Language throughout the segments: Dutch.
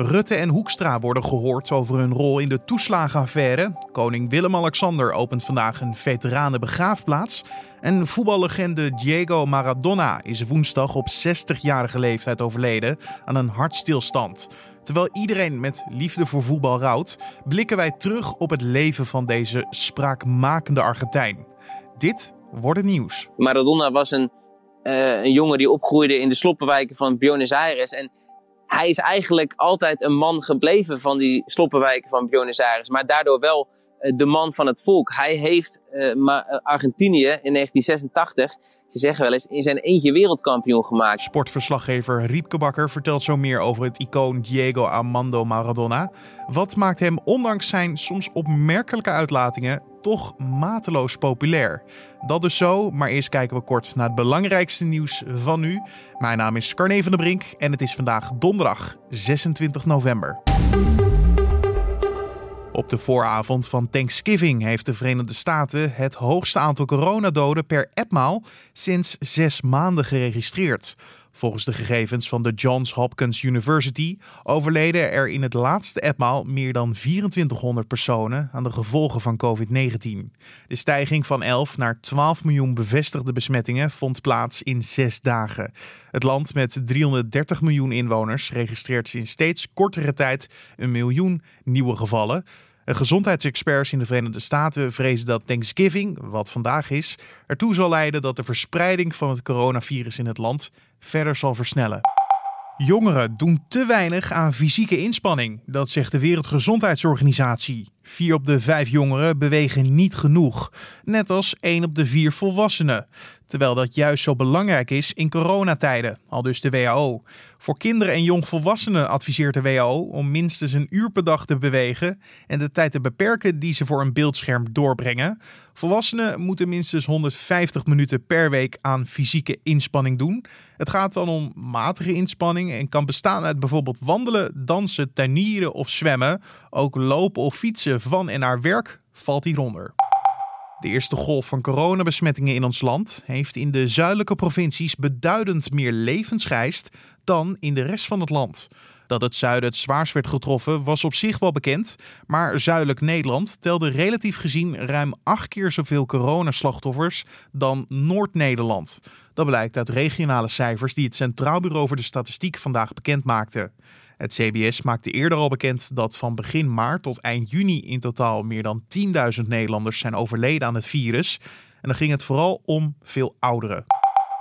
Rutte en Hoekstra worden gehoord over hun rol in de toeslagenaffaire. Koning Willem-Alexander opent vandaag een veteranenbegraafplaats. En voetballegende Diego Maradona is woensdag op 60-jarige leeftijd overleden aan een hartstilstand. Terwijl iedereen met liefde voor voetbal rouwt, blikken wij terug op het leven van deze spraakmakende Argentijn. Dit wordt het nieuws. Maradona was een, uh, een jongen die opgroeide in de sloppenwijken van Buenos Aires. En hij is eigenlijk altijd een man gebleven van die sloppenwijken van Buenos Aires. Maar daardoor wel uh, de man van het volk. Hij heeft uh, Argentinië in 1986 ze zeggen wel eens, in zijn eentje wereldkampioen gemaakt. Sportverslaggever Riepke Bakker vertelt zo meer over het icoon Diego Armando Maradona. Wat maakt hem, ondanks zijn soms opmerkelijke uitlatingen, toch mateloos populair? Dat dus zo, maar eerst kijken we kort naar het belangrijkste nieuws van nu. Mijn naam is Carne van der Brink en het is vandaag donderdag 26 november. Op de vooravond van Thanksgiving heeft de Verenigde Staten het hoogste aantal coronadoden per etmaal sinds zes maanden geregistreerd. Volgens de gegevens van de Johns Hopkins University overleden er in het laatste etmaal meer dan 2400 personen aan de gevolgen van COVID-19. De stijging van 11 naar 12 miljoen bevestigde besmettingen vond plaats in zes dagen. Het land met 330 miljoen inwoners registreert sinds steeds kortere tijd een miljoen nieuwe gevallen. Gezondheidsexperts in de Verenigde Staten vrezen dat Thanksgiving, wat vandaag is, ertoe zal leiden dat de verspreiding van het coronavirus in het land verder zal versnellen. Jongeren doen te weinig aan fysieke inspanning, dat zegt de Wereldgezondheidsorganisatie. Vier op de vijf jongeren bewegen niet genoeg, net als één op de vier volwassenen. Terwijl dat juist zo belangrijk is in coronatijden, al dus de WHO. Voor kinderen en jongvolwassenen adviseert de WHO om minstens een uur per dag te bewegen en de tijd te beperken die ze voor een beeldscherm doorbrengen. Volwassenen moeten minstens 150 minuten per week aan fysieke inspanning doen. Het gaat dan om matige inspanning en kan bestaan uit bijvoorbeeld wandelen, dansen, tuinieren of zwemmen. Ook lopen of fietsen van en naar werk valt hieronder. De eerste golf van coronabesmettingen in ons land heeft in de zuidelijke provincies beduidend meer levens geëist dan in de rest van het land. Dat het zuiden het zwaarst werd getroffen was op zich wel bekend, maar zuidelijk Nederland telde relatief gezien ruim acht keer zoveel coronaslachtoffers dan Noord-Nederland. Dat blijkt uit regionale cijfers die het Centraal Bureau voor de Statistiek vandaag bekend maakte. Het CBS maakte eerder al bekend dat van begin maart tot eind juni in totaal meer dan 10.000 Nederlanders zijn overleden aan het virus. En dan ging het vooral om veel ouderen.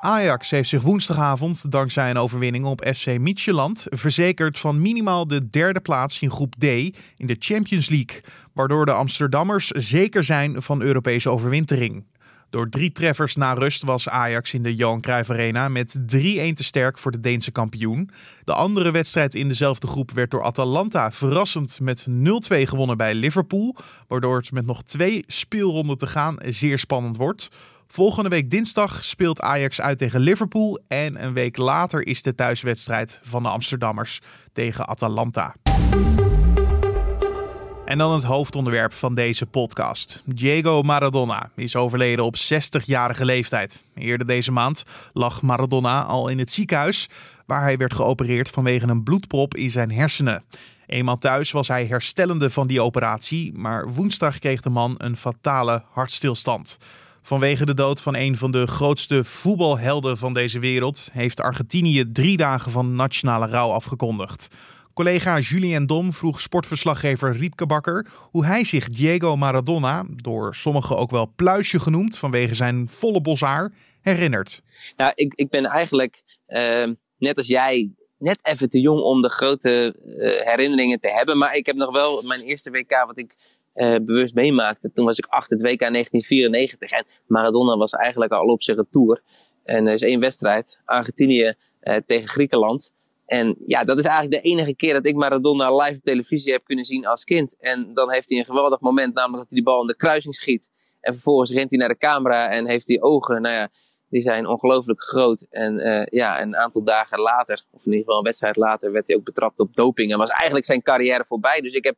Ajax heeft zich woensdagavond, dankzij een overwinning op FC Midtjylland, verzekerd van minimaal de derde plaats in groep D in de Champions League, waardoor de Amsterdammers zeker zijn van Europese overwintering. Door drie treffers na rust was Ajax in de Johan Cruijff Arena met 3-1 te sterk voor de Deense kampioen. De andere wedstrijd in dezelfde groep werd door Atalanta verrassend met 0-2 gewonnen bij Liverpool, waardoor het met nog twee speelronden te gaan zeer spannend wordt. Volgende week dinsdag speelt Ajax uit tegen Liverpool en een week later is de thuiswedstrijd van de Amsterdammers tegen Atalanta. En dan het hoofdonderwerp van deze podcast. Diego Maradona is overleden op 60-jarige leeftijd. Eerder deze maand lag Maradona al in het ziekenhuis, waar hij werd geopereerd vanwege een bloedprop in zijn hersenen. Eenmaal thuis was hij herstellende van die operatie, maar woensdag kreeg de man een fatale hartstilstand. Vanwege de dood van een van de grootste voetbalhelden van deze wereld heeft Argentinië drie dagen van nationale rouw afgekondigd. Collega Julien Dom vroeg sportverslaggever Riepke Bakker hoe hij zich Diego Maradona, door sommigen ook wel pluisje genoemd vanwege zijn volle boshaar, herinnert. Nou, ik, ik ben eigenlijk, uh, net als jij, net even te jong om de grote uh, herinneringen te hebben. Maar ik heb nog wel mijn eerste WK wat ik uh, bewust meemaakte. Toen was ik acht het WK 1994 en Maradona was eigenlijk al op zijn retour. En er is één wedstrijd, Argentinië tegen Griekenland. En ja, dat is eigenlijk de enige keer dat ik Maradona live op televisie heb kunnen zien als kind. En dan heeft hij een geweldig moment, namelijk dat hij die bal in de kruising schiet. En vervolgens rent hij naar de camera en heeft hij ogen, nou ja, die zijn ongelooflijk groot. En uh, ja, een aantal dagen later, of in ieder geval een wedstrijd later, werd hij ook betrapt op doping. En was eigenlijk zijn carrière voorbij. Dus ik heb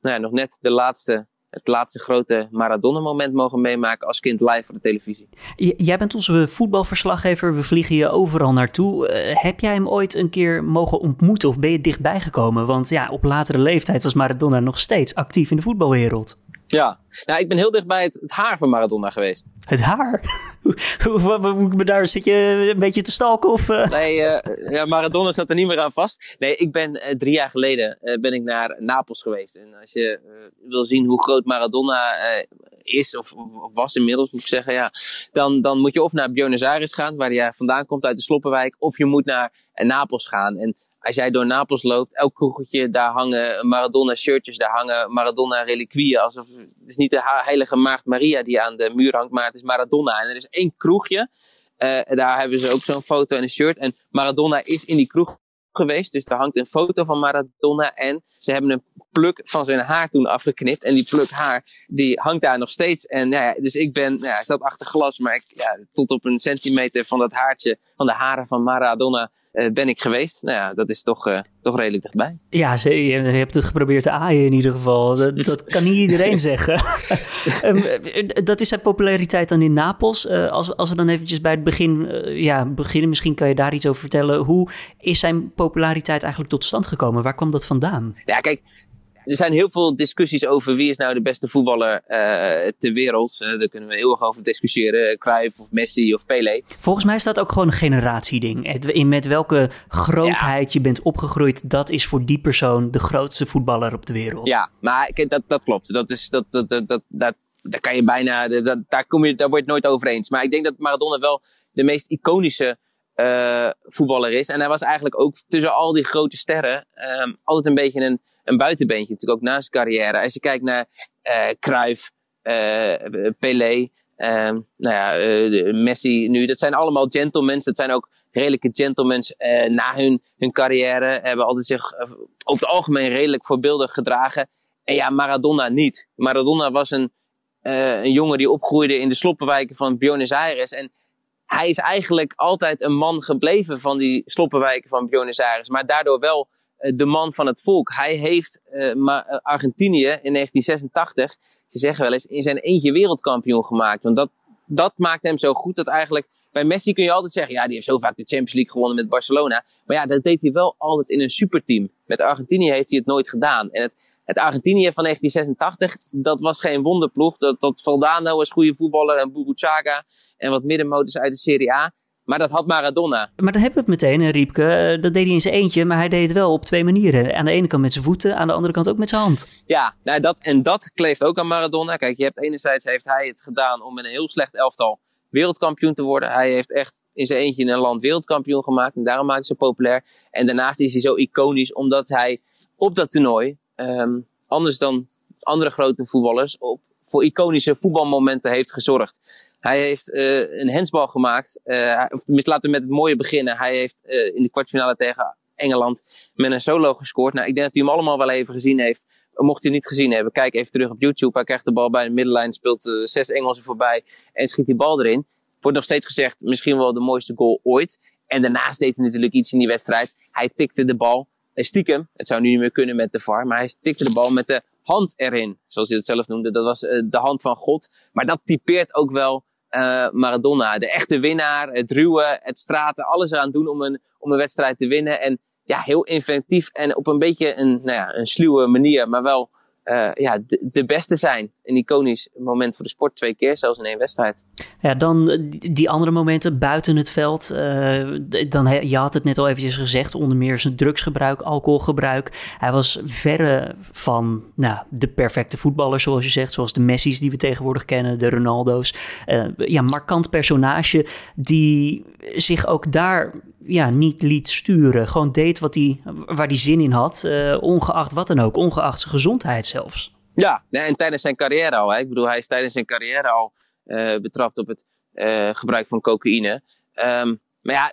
nou ja, nog net de laatste het laatste grote Maradona-moment mogen meemaken als kind live voor de televisie. jij bent onze voetbalverslaggever, we vliegen je overal naartoe. Uh, heb jij hem ooit een keer mogen ontmoeten of ben je dichtbij gekomen? Want ja, op latere leeftijd was Maradona nog steeds actief in de voetbalwereld. Ja, nou, ik ben heel dicht bij het, het haar van Maradona geweest. Het haar? Daar zit je een beetje te stalken? Of, uh... Nee, uh, ja, Maradona zat er niet meer aan vast. Nee, ik ben uh, drie jaar geleden ben ik naar Napels geweest. En als je wil zien hoe groot Maradona is, of, of, was inmiddels moet ik zeggen, ja, dan, dan moet je of naar Buenos Aires gaan, waar hij vandaan komt uit de Sloppenwijk, of je moet naar Napels gaan. En als jij door Napels loopt, elk kroegetje, daar hangen Maradona shirtjes, daar hangen Maradona reliquieën. Alsof, het is niet de heilige maagd Maria die aan de muur hangt, maar het is Maradona. En er is één kroegje, uh, daar hebben ze ook zo'n foto en een shirt. En Maradona is in die kroeg geweest, dus daar hangt een foto van Maradona en ze hebben een pluk van zijn haar toen afgeknipt. En die pluk haar, die hangt daar nog steeds. En nou ja, dus ik ben, nou ja, zat achter glas, maar ik, ja, tot op een centimeter van dat haartje, van de haren van Maradona uh, ben ik geweest. Nou ja, dat is toch, uh, toch redelijk dichtbij. Ja, je, je hebt het geprobeerd te aaien in ieder geval. Dat, dat kan niet iedereen zeggen. um, dat is zijn populariteit dan in Napels. Uh, als, als we dan eventjes bij het begin ja, beginnen, misschien kan je daar iets over vertellen. Hoe is zijn populariteit eigenlijk tot stand gekomen? Waar kwam dat vandaan? Ja, kijk, er zijn heel veel discussies over wie is nou de beste voetballer uh, ter wereld. Uh, daar kunnen we eeuwig over discussiëren. Cruijff of Messi of Pelé. Volgens mij is dat ook gewoon een generatieding. In met welke grootheid je bent opgegroeid, dat is voor die persoon de grootste voetballer op de wereld. Ja, maar dat, dat klopt. Dat is, dat, dat, dat, dat, dat, daar kan je bijna, dat, daar, kom je, daar word je het nooit over eens. Maar ik denk dat Maradona wel de meest iconische uh, voetballer is. En hij was eigenlijk ook tussen al die grote sterren um, altijd een beetje een een buitenbeentje natuurlijk ook na zijn carrière. Als je kijkt naar uh, Cruyff, uh, Pelé, uh, nou ja, Messi nu. Dat zijn allemaal gentlemen. Dat zijn ook redelijke gentlemen na hun, hun carrière. Hebben altijd zich over het algemeen redelijk voorbeeldig gedragen. En ja, Maradona niet. Maradona was een, een jongen die opgroeide in de sloppenwijken van Buenos Aires. En hij is eigenlijk altijd een man gebleven van die sloppenwijken van Buenos Aires. Maar daardoor wel eh, de man van het volk. Hij heeft uh, Argentinië in 1986, ze zeggen wel eens, in zijn eentje wereldkampioen gemaakt. Want dat, dat maakt hem zo goed dat eigenlijk bij Messi kun je altijd zeggen, ja, die heeft zo vaak de Champions League gewonnen met Barcelona. Maar ja, dat deed hij wel altijd in een superteam. Met Argentinië heeft hij het nooit gedaan. En het, het Argentinië van 1986, dat was geen wonderploeg. Dat, dat Valdano was goede voetballer en Buruchaga en wat middenmotors uit de Serie A. Maar dat had Maradona. Maar dan hebben we het meteen, Riepke. Eh, dat deed hij in zijn eentje, maar hij deed het wel op twee manieren. Aan de ene kant met zijn voeten, aan de andere kant ook met zijn hand. Ja, nou dat, en dat kleeft ook aan Maradona. Kijk, je hebt enerzijds heeft hij het gedaan om met een heel slecht elftal wereldkampioen te worden. Hij heeft echt in zijn eentje in een land wereldkampioen gemaakt. En daarom maakt hij zo populair. En daarnaast is hij zo iconisch omdat hij op dat toernooi, um, anders dan andere grote voetballers, op, voor iconische voetbalmomenten heeft gezorgd. Hij heeft uh, een hensbal gemaakt. Of laten we met het mooie beginnen. Hij heeft uh, in de kwartfinale tegen Engeland met een solo gescoord. Nou, ik denk dat hij hem allemaal wel even gezien heeft. Mocht hij het niet gezien hebben, kijk even terug op YouTube. Hij krijgt de bal bij de middenlijn, speelt zes Engelsen voorbij en schiet die bal erin. Wordt nog steeds gezegd, misschien wel de mooiste goal ooit. En daarnaast deed hij natuurlijk iets in die wedstrijd. Hij tikte de bal, stiekem, het zou nu niet meer kunnen met de VAR, maar hij tikte de bal met de hand erin. Zoals hij het zelf noemde, dat was de hand van God. Maar dat typeert ook wel uh, Maradona. De echte winnaar, het ruwe, het straten, alles eraan doen om een, om een wedstrijd te winnen. En ja, heel inventief en op een beetje een, nou ja, een sluwe manier, maar wel uh, ja, de, beste zijn. Een iconisch moment voor de sport, twee keer zelfs in één wedstrijd. Ja, dan eh, die andere momenten buiten het veld. Uh, dan, je had het net al eventjes gezegd, onder meer zijn drugsgebruik, alcoholgebruik. Hij was verre van nou, de perfecte voetballer, zoals je zegt. Zoals de Messi's die we tegenwoordig kennen, de Ronaldo's. Uh, ja, markant personage die zich ook daar ja, niet liet sturen. Gewoon deed wat hij, waar hij zin in had, ongeacht wat dan ook. Ongeacht zijn gezondheid zelfs. Ja, en tijdens zijn carrière al. Hè. Ik bedoel, hij is tijdens zijn carrière al uh, betrapt op het uh, gebruik van cocaïne. Um, maar ja,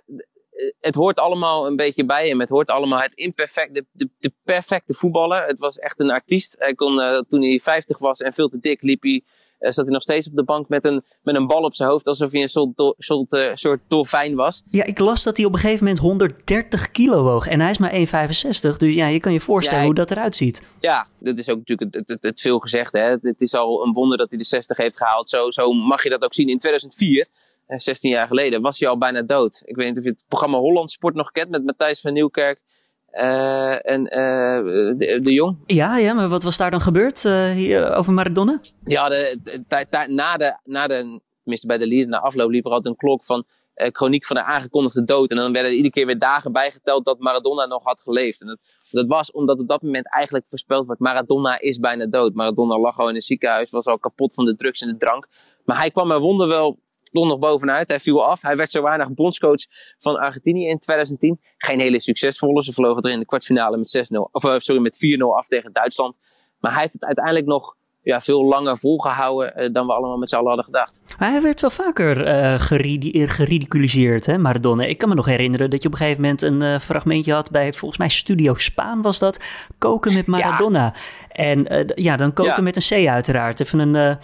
het hoort allemaal een beetje bij hem. Het hoort allemaal het imperfect, de, de, perfecte voetballer. Het was echt een artiest. Hij kon, toen hij 50 was en veel te dik, liep hij zat hij nog steeds op de bank met een, met een bal op zijn hoofd, alsof hij een soort, soort, uh, soort dolfijn was. Ja, ik las dat hij op een gegeven moment 130 kilo woog en hij is maar 1,65. Dus ja, je kan je voorstellen ja, hoe dat eru't ziet. Ja, dat is ook natuurlijk het, het, het veel gezegd. Hè? Het is al een wonder dat hij de 60 heeft gehaald. Zo, zo mag je dat ook zien. In 2004 16 jaar geleden, was hij al bijna dood. Ik weet niet of je het programma Holland Sport nog kent met Matthijs van Nieuwkerk. Uh, en uh, de, de, Jong. Ja, ja, maar wat was daar dan gebeurd uh, hier, over Maradona? Ja, de, na de, na de, tenminste bij de lieden, na afloop liep er altijd een klok van chroniek van de aangekondigde dood. En dan werden er iedere keer weer dagen bijgeteld dat Maradona nog had geleefd. En dat, dat was omdat op dat moment eigenlijk voorspeld wordt, Maradona is bijna dood. Maradona lag al in het ziekenhuis, was al kapot van de drugs en de drank. Maar hij kwam er wonder wel stond nog bovenuit. Hij viel af. Hij werd zo weinig bondscoach van Argentinië in 2010. Geen hele succesvolle. Ze vlogen er in de kwartfinale met 6-0. Of uh, sorry, met 4-0 af tegen Duitsland. Maar hij heeft het uiteindelijk nog ja, veel langer volgehouden uh, dan we allemaal met z'n allen hadden gedacht. Hij werd wel vaker uh, geridiculiseerd, hè, Maradona. Ik kan me nog herinneren dat je op een gegeven moment een uh, fragmentje had bij, volgens mij Studio Spaan was dat, koken met Maradona. Ja. En ja, dan koken ja. met een C uiteraard. Even een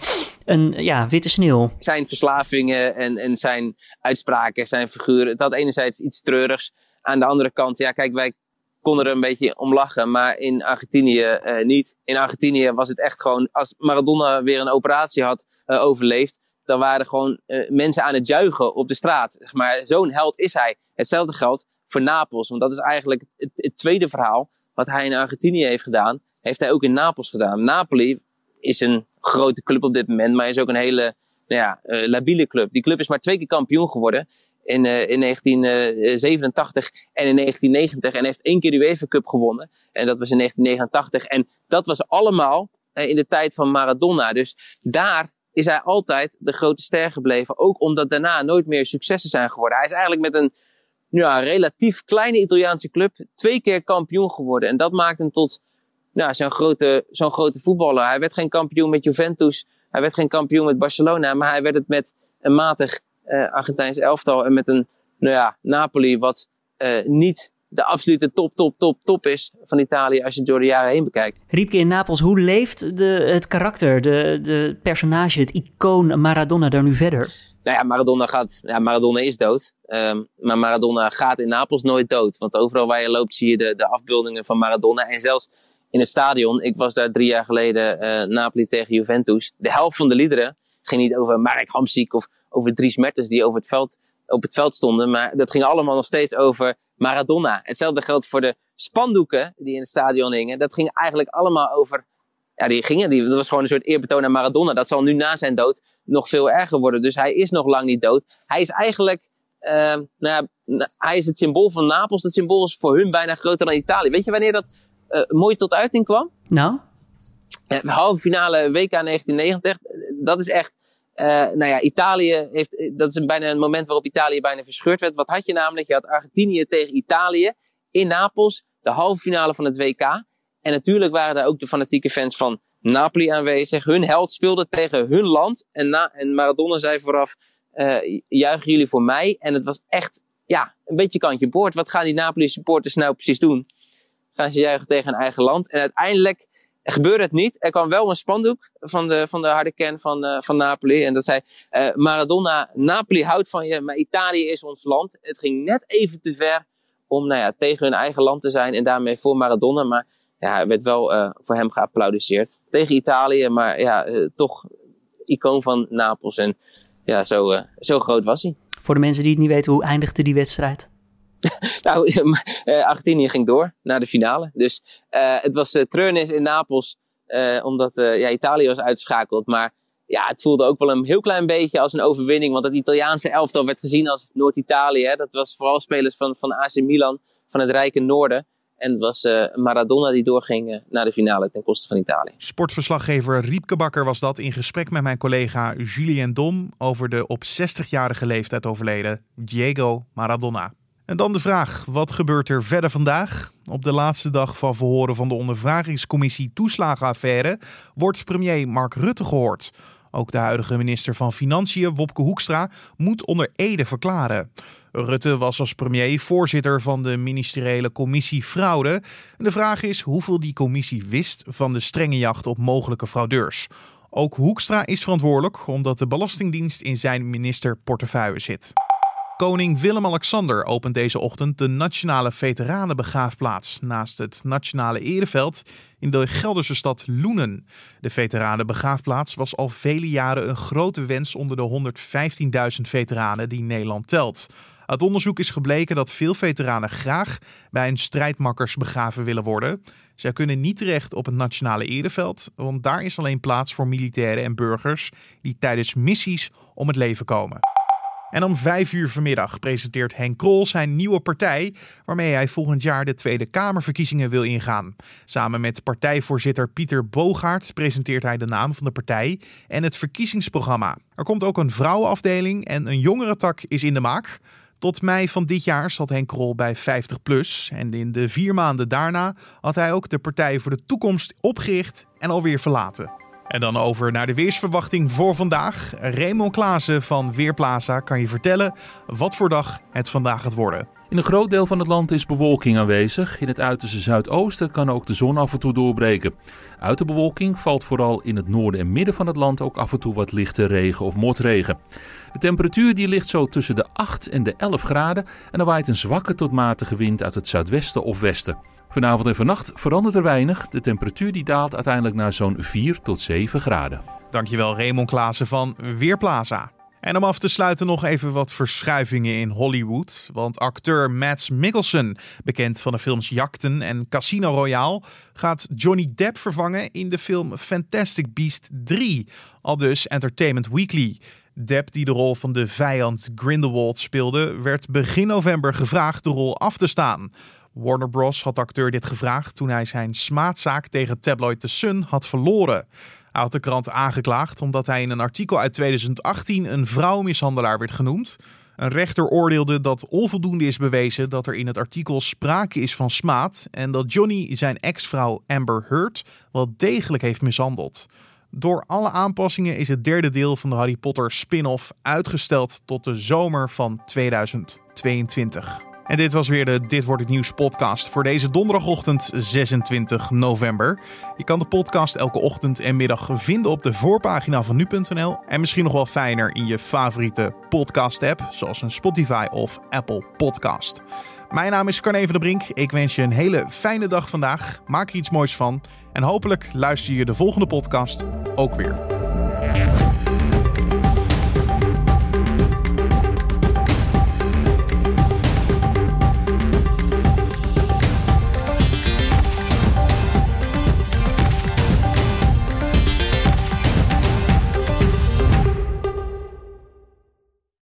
een ja, witte sneeuw. Zijn verslavingen en, en zijn uitspraken, zijn figuren, had enerzijds iets treurigs. Aan de andere kant, ja, kijk, wij konden er een beetje om lachen, maar in Argentinië uh, niet. In Argentinië was het echt gewoon, als Maradona weer een operatie had uh, overleefd, dan waren gewoon uh, mensen aan het juichen op de straat. Maar zo'n held is hij. Hetzelfde geldt voor Napels, want dat is eigenlijk het, het, tweede verhaal wat hij in Argentinië heeft gedaan, heeft hij ook in Napels gedaan. Napoli is een grote club op dit moment, maar is ook een hele nou ja, uh, labiele club. Die club is maar twee keer kampioen geworden. In, uh, in 1987 en in 1990. En heeft één keer de UEFA Cup gewonnen. En dat was in 1989. En dat was allemaal in de tijd van Maradona. Dus daar is hij altijd de grote ster gebleven. Ook omdat daarna nooit meer successen zijn geworden. Hij is eigenlijk met een ja, relatief kleine Italiaanse club twee keer kampioen geworden. En dat maakt hem tot ja, zo'n grote, zo'n grote voetballer. Hij werd geen kampioen met Juventus. Hij werd geen kampioen met Barcelona. Maar hij werd het met een matig uh, Argentijns elftal. En met een, nou ja, Napoli wat uh, niet de absolute top, top, top, top is van Italië als je het door de jaren heen bekijkt. Riepke in Napels, hoe leeft de, het karakter, de, de personage, het icoon Maradona daar nu verder? Nou ja, Maradona, gaat, ja, Maradona is dood. Um, maar Maradona gaat in Napels nooit dood. Want overal waar je loopt zie je de, de afbeeldingen van Maradona. En zelfs in het stadion. Ik was daar drie jaar geleden uh, Napoli tegen Juventus. De helft van de liederen ging niet over Marek Hamsik of over Dries Mertens die over het veld, op het veld stonden. Maar dat ging allemaal nog steeds over Maradona. Hetzelfde geldt voor de spandoeken die in het stadion hingen. Dat ging eigenlijk allemaal over... Ja, die gingen, die, dat was gewoon een soort eerbetoon aan Maradona. Dat zal nu na zijn dood nog veel erger worden. Dus hij is nog lang niet dood. Hij is eigenlijk... Uh, nou ja, hij is het symbool van Napels. Het symbool is voor hun bijna groter dan Italië. Weet je wanneer dat mooi tot uiting kwam? Nou? De halve finale WK 1990. Dat is echt. Uh, nou ja, Italië heeft. Dat is een, bijna een moment waarop Italië bijna verscheurd werd. Wat had je namelijk? Je had Argentinië tegen Italië in Napels. De halve finale van het WK. En natuurlijk waren daar ook de fanatieke fans van Napoli aanwezig. Hun held speelde tegen hun land. En, na, en Maradona zei vooraf: uh, juichen jullie voor mij? En het was echt ja, een beetje kantje boord. Wat gaan die Napoli supporters nou precies doen? Gaan ze juichen tegen hun eigen land. En uiteindelijk gebeurde het niet. Er kwam wel een spandoek van de, van de harde kern van, uh, van Napoli. En dat zei uh, Maradona, Napoli houdt van je, maar Italië is ons land. Het ging net even te ver om nou ja, tegen hun eigen land te zijn en daarmee voor Maradona. Maar ja, er werd wel uh, voor hem geapplaudiseerd. Tegen Italië, maar ja, toch icoon van Napels. En ja, zo, zo groot was hij. Voor de mensen die het niet weten, hoe eindigde die wedstrijd? nou, uh, Argentinië ging door naar de finale. Dus uh, het was uh, treurnis in Napels, omdat ja, Italië was uitgeschakeld. Maar ja, het voelde ook wel een heel klein beetje als een overwinning. Want het Italiaanse elftal werd gezien als Noord-Italië. Dat was vooral spelers van, van AC Milan, van het rijke noorden. En het was Maradona die doorging naar de finale ten koste van Italië. Sportverslaggever Riepke Bakker was dat in gesprek met mijn collega Julien Dom over de op 60-jarige leeftijd overleden Diego Maradona. En dan de vraag: wat gebeurt er verder vandaag? Op de laatste dag van verhoren van de ondervragingscommissie toeslagenaffaire wordt premier Mark Rutte gehoord. Ook de huidige minister van Financiën, Wopke Hoekstra, moet onder Ede verklaren. Rutte was als premier voorzitter van de ministeriële commissie Fraude. De vraag is hoeveel die commissie wist van de strenge jacht op mogelijke fraudeurs. Ook Hoekstra is verantwoordelijk omdat de Belastingdienst in zijn ministerportefeuille zit. Koning Willem-Alexander opent deze ochtend de Nationale Veteranenbegraafplaats naast het Nationale Ereveld in de Gelderse stad Loenen. De Veteranenbegraafplaats was al vele jaren een grote wens onder de 115.000 veteranen die Nederland telt. Uit onderzoek is gebleken dat veel veteranen graag bij hun strijdmakkers begraven willen worden. Zij kunnen niet terecht op het nationale ereveld, want daar is alleen plaats voor militairen en burgers die tijdens missies om het leven komen. En om vijf uur vanmiddag presenteert Henk Krol zijn nieuwe partij, waarmee hij volgend jaar de Tweede Kamerverkiezingen wil ingaan. Samen met partijvoorzitter Pieter Bogaert presenteert hij de naam van de partij en het verkiezingsprogramma. Er komt ook een vrouwenafdeling en een jongerentak is in de maak. Tot mei van dit jaar zat Henk Krol bij 50PLUS en in de vier maanden daarna had hij ook de Partij voor de Toekomst opgericht en alweer verlaten. En dan over naar de weersverwachting voor vandaag. Raymond Klaassen van Weerplaza kan je vertellen wat voor dag het vandaag gaat worden. In een groot deel van het land is bewolking aanwezig. In het uiterste zuidoosten kan ook de zon af en toe doorbreken. Uit de bewolking valt vooral in het noorden en midden van het land ook af en toe wat lichte regen of motregen. De temperatuur die ligt zo tussen de 8 en de 11 graden en er waait een zwakke tot matige wind uit het zuidwesten of westen. Vanavond en vannacht verandert er weinig. De temperatuur die daalt uiteindelijk naar zo'n 4 tot 7 graden. Dankjewel Raymond Klaassen van Weerplaza. En om af te sluiten nog even wat verschuivingen in Hollywood. Want acteur Mads Mikkelsen, bekend van de films Jakten en Casino Royale, gaat Johnny Depp vervangen in de film Fantastic Beast 3. Al dus Entertainment Weekly. Depp, die de rol van de vijand Grindelwald speelde, werd begin november gevraagd de rol af te staan. Warner Bros. had acteur dit gevraagd toen hij zijn smaadzaak tegen tabloid The Sun had verloren. Hij had de krant aangeklaagd omdat hij in een artikel uit 2018 een vrouwmishandelaar werd genoemd. Een rechter oordeelde dat onvoldoende is bewezen dat er in het artikel sprake is van smaad en dat Johnny zijn ex-vrouw Amber Heard wel degelijk heeft mishandeld. Door alle aanpassingen is het derde deel van de Harry Potter spin-off uitgesteld tot de zomer van 2022. En dit was weer de Dit wordt het nieuws podcast voor deze donderdagochtend 26 november. Je kan de podcast elke ochtend en middag vinden op de voorpagina van nu.nl en misschien nog wel fijner in je favoriete podcast app zoals een Spotify of Apple Podcast. Mijn naam is Carne van der Brink. Ik wens je een hele fijne dag vandaag. Maak er iets moois van en hopelijk luister je de volgende podcast ook weer.